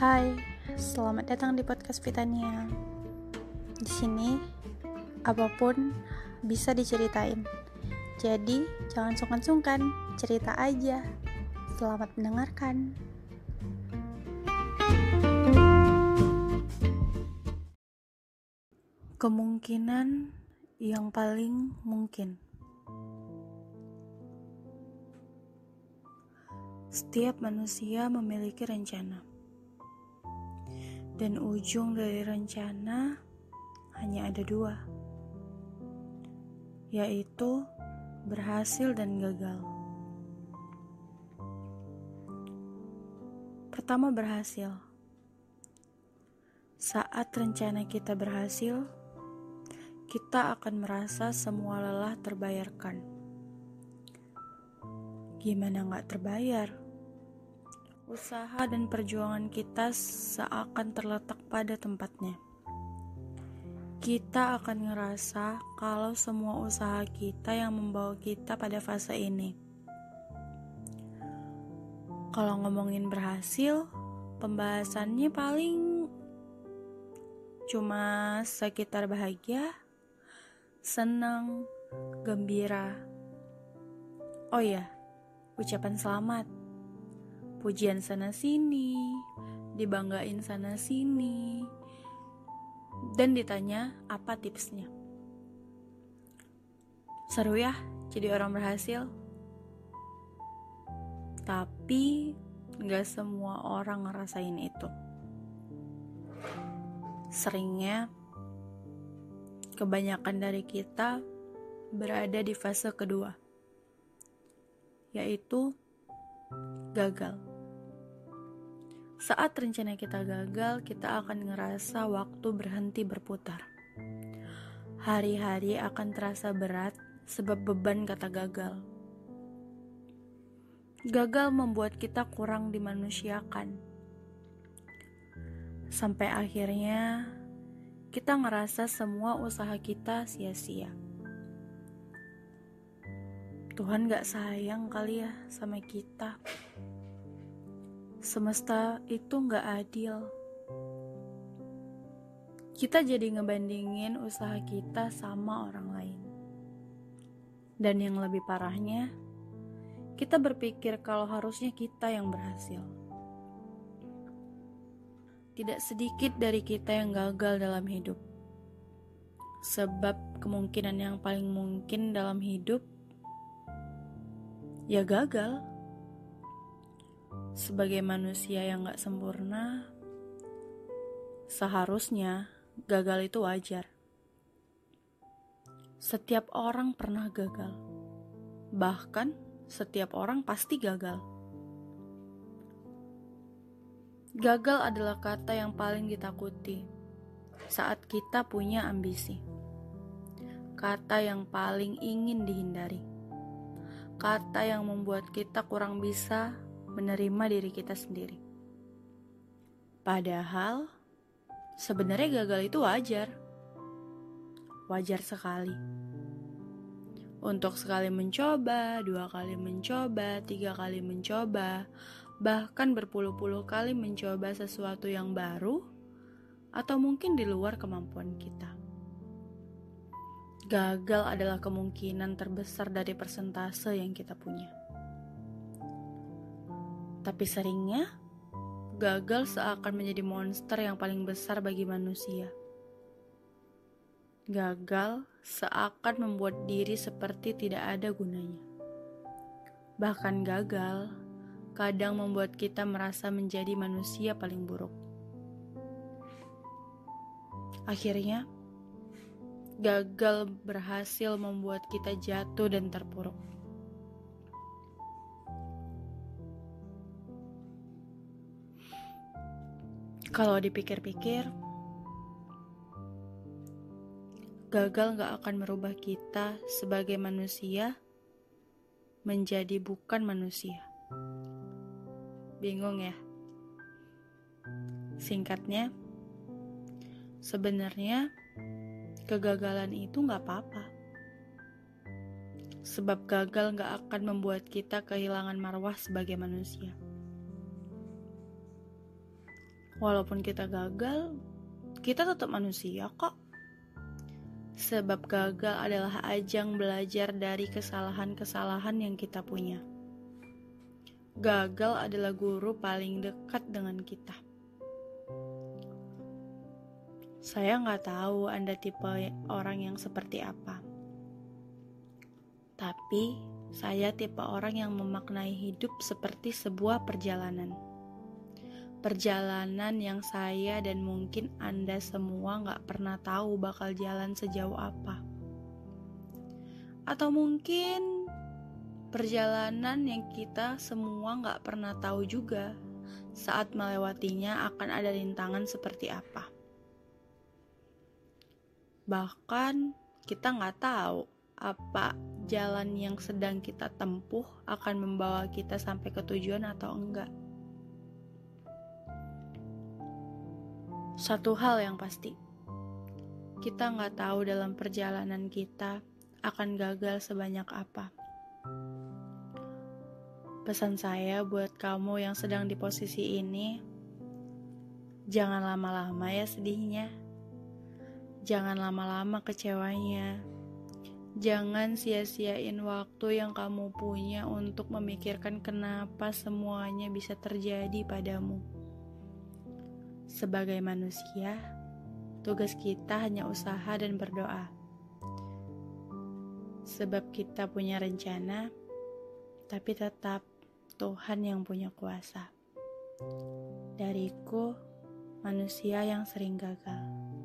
Hai, selamat datang di podcast Vitania. Di sini, apa pun bisa diceritain. Jadi, jangan sungkan-sungkan, cerita aja. Selamat mendengarkan. Kemungkinan yang paling mungkin. Setiap manusia memiliki rencana, dan ujung dari rencana hanya ada dua, yaitu berhasil dan gagal. Pertama, berhasil. Saat rencana kita berhasil, kita akan merasa semua lelah terbayarkan. Gimana nggak terbayar? Usaha dan perjuangan kita seakan terletak pada tempatnya. Kita akan ngerasa kalau semua usaha kita yang membawa kita pada fase ini. Kalau ngomongin berhasil, pembahasannya paling cuma sekitar bahagia, senang, gembira. Oh ya, ucapan selamat pujian sana-sini, dibanggain sana-sini, dan ditanya apa tipsnya. Seru ya jadi orang berhasil? Tapi gak semua orang ngerasain itu. Seringnya, kebanyakan dari kita berada di fase kedua, yaitu gagal. Saat rencana kita gagal, kita akan ngerasa waktu berhenti berputar. Hari-hari akan terasa berat sebab beban kata gagal. Gagal membuat kita kurang dimanusiakan. Sampai akhirnya kita ngerasa semua usaha kita sia-sia. Tuhan gak sayang kali ya sama kita semesta itu nggak adil. Kita jadi ngebandingin usaha kita sama orang lain. Dan yang lebih parahnya, kita berpikir kalau harusnya kita yang berhasil. Tidak sedikit dari kita yang gagal dalam hidup. Sebab kemungkinan yang paling mungkin dalam hidup ya gagal sebagai manusia yang gak sempurna, seharusnya gagal itu wajar. Setiap orang pernah gagal, bahkan setiap orang pasti gagal. Gagal adalah kata yang paling ditakuti saat kita punya ambisi, kata yang paling ingin dihindari, kata yang membuat kita kurang bisa menerima diri kita sendiri. Padahal sebenarnya gagal itu wajar. Wajar sekali. Untuk sekali mencoba, dua kali mencoba, tiga kali mencoba, bahkan berpuluh-puluh kali mencoba sesuatu yang baru, atau mungkin di luar kemampuan kita. Gagal adalah kemungkinan terbesar dari persentase yang kita punya. Tapi seringnya, gagal seakan menjadi monster yang paling besar bagi manusia. Gagal seakan membuat diri seperti tidak ada gunanya. Bahkan gagal kadang membuat kita merasa menjadi manusia paling buruk. Akhirnya, gagal berhasil membuat kita jatuh dan terpuruk. Kalau dipikir-pikir, gagal gak akan merubah kita sebagai manusia menjadi bukan manusia. Bingung ya? Singkatnya, sebenarnya kegagalan itu gak apa-apa. Sebab gagal gak akan membuat kita kehilangan marwah sebagai manusia. Walaupun kita gagal, kita tetap manusia kok. Sebab gagal adalah ajang belajar dari kesalahan-kesalahan yang kita punya. Gagal adalah guru paling dekat dengan kita. Saya nggak tahu Anda tipe orang yang seperti apa. Tapi, saya tipe orang yang memaknai hidup seperti sebuah perjalanan Perjalanan yang saya dan mungkin Anda semua gak pernah tahu bakal jalan sejauh apa. Atau mungkin perjalanan yang kita semua gak pernah tahu juga saat melewatinya akan ada rintangan seperti apa. Bahkan kita nggak tahu apa jalan yang sedang kita tempuh akan membawa kita sampai ke tujuan atau enggak. Satu hal yang pasti, kita nggak tahu dalam perjalanan kita akan gagal sebanyak apa. Pesan saya buat kamu yang sedang di posisi ini, jangan lama-lama ya sedihnya. Jangan lama-lama kecewanya. Jangan sia-siain waktu yang kamu punya untuk memikirkan kenapa semuanya bisa terjadi padamu. Sebagai manusia, tugas kita hanya usaha dan berdoa. Sebab kita punya rencana, tapi tetap Tuhan yang punya kuasa. Dariku, manusia yang sering gagal.